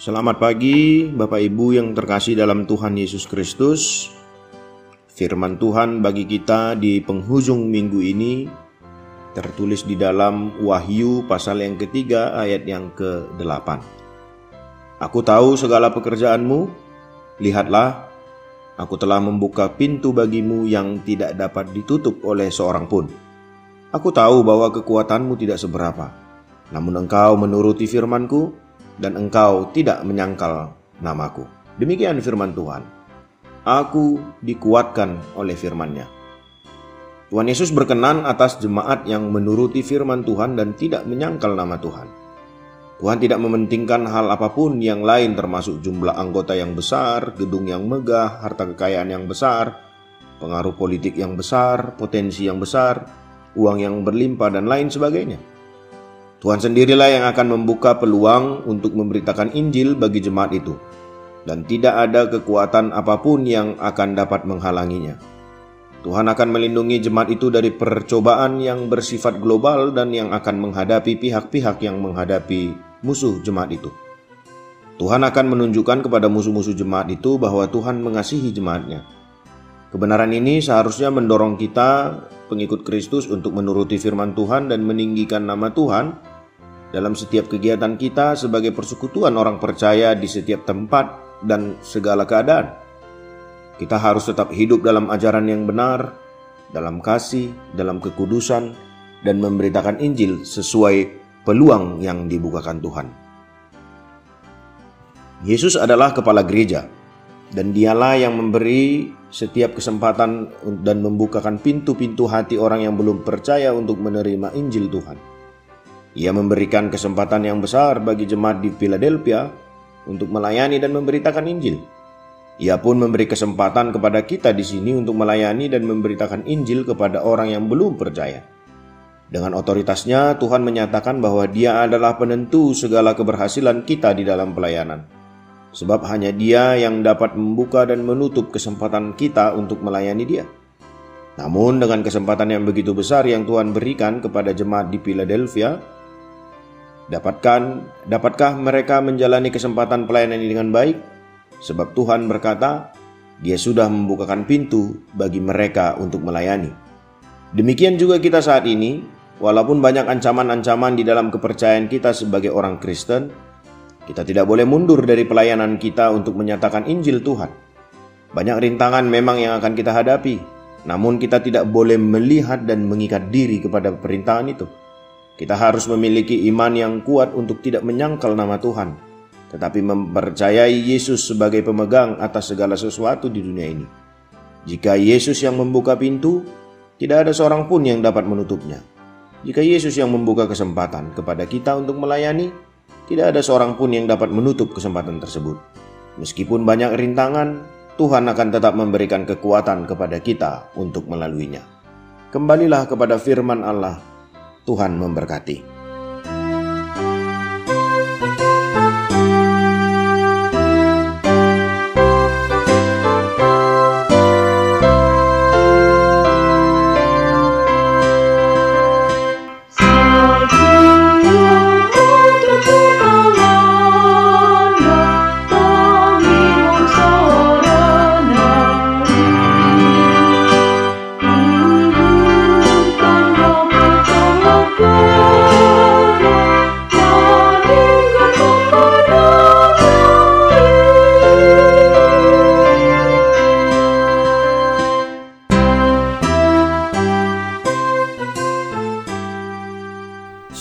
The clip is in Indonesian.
Selamat pagi, Bapak Ibu yang terkasih dalam Tuhan Yesus Kristus. Firman Tuhan bagi kita di penghujung minggu ini tertulis di dalam Wahyu pasal yang ketiga ayat yang ke-8. Aku tahu segala pekerjaanmu, lihatlah, aku telah membuka pintu bagimu yang tidak dapat ditutup oleh seorang pun. Aku tahu bahwa kekuatanmu tidak seberapa, namun engkau menuruti firmanku, dan engkau tidak menyangkal namaku. Demikian firman Tuhan. Aku dikuatkan oleh firman-Nya. Tuhan Yesus berkenan atas jemaat yang menuruti firman Tuhan dan tidak menyangkal nama Tuhan. Tuhan tidak mementingkan hal apa pun yang lain termasuk jumlah anggota yang besar, gedung yang megah, harta kekayaan yang besar, pengaruh politik yang besar, potensi yang besar, uang yang berlimpah dan lain sebagainya. Tuhan sendirilah yang akan membuka peluang untuk memberitakan Injil bagi jemaat itu, dan tidak ada kekuatan apa pun yang akan dapat menghalanginya. Tuhan akan melindungi jemaat itu dari percobaan yang bersifat global dan yang akan menghadapi pihak-pihak yang menghadapi musuh jemaat itu. Tuhan akan menunjukkan kepada musuh-musuh jemaat itu bahwa Tuhan mengasihi jemaatnya. Kebenaran ini seharusnya mendorong kita, pengikut Kristus, untuk menuruti firman Tuhan dan meninggikan nama Tuhan dalam setiap kegiatan kita sebagai persekutuan orang percaya di setiap tempat dan segala keadaan. Kita harus tetap hidup dalam ajaran yang benar, dalam kasih, dalam kekudusan, dan memberitakan Injil sesuai peluang yang dibukakan Tuhan. Yesus adalah kepala gereja, dan dialah yang memberi setiap kesempatan dan membukakan pintu-pintu hati orang yang belum percaya untuk menerima Injil Tuhan. Ia memberikan kesempatan yang besar bagi jemaat di Philadelphia untuk melayani dan memberitakan Injil. Ia pun memberi kesempatan kepada kita di sini untuk melayani dan memberitakan Injil kepada orang yang belum percaya. Dengan otoritasnya, Tuhan menyatakan bahwa Dia adalah penentu segala keberhasilan kita di dalam pelayanan, sebab hanya Dia yang dapat membuka dan menutup kesempatan kita untuk melayani Dia. Namun, dengan kesempatan yang begitu besar yang Tuhan berikan kepada jemaat di Philadelphia, Dapatkan, dapatkah mereka menjalani kesempatan pelayanan ini dengan baik? Sebab Tuhan berkata, Dia sudah membukakan pintu bagi mereka untuk melayani. Demikian juga kita saat ini, walaupun banyak ancaman-ancaman di dalam kepercayaan kita sebagai orang Kristen, kita tidak boleh mundur dari pelayanan kita untuk menyatakan Injil Tuhan. Banyak rintangan memang yang akan kita hadapi, namun kita tidak boleh melihat dan mengikat diri kepada perintahan itu. Kita harus memiliki iman yang kuat untuk tidak menyangkal nama Tuhan, tetapi mempercayai Yesus sebagai pemegang atas segala sesuatu di dunia ini. Jika Yesus yang membuka pintu, tidak ada seorang pun yang dapat menutupnya. Jika Yesus yang membuka kesempatan kepada kita untuk melayani, tidak ada seorang pun yang dapat menutup kesempatan tersebut. Meskipun banyak rintangan, Tuhan akan tetap memberikan kekuatan kepada kita untuk melaluinya. Kembalilah kepada firman Allah Tuhan memberkati.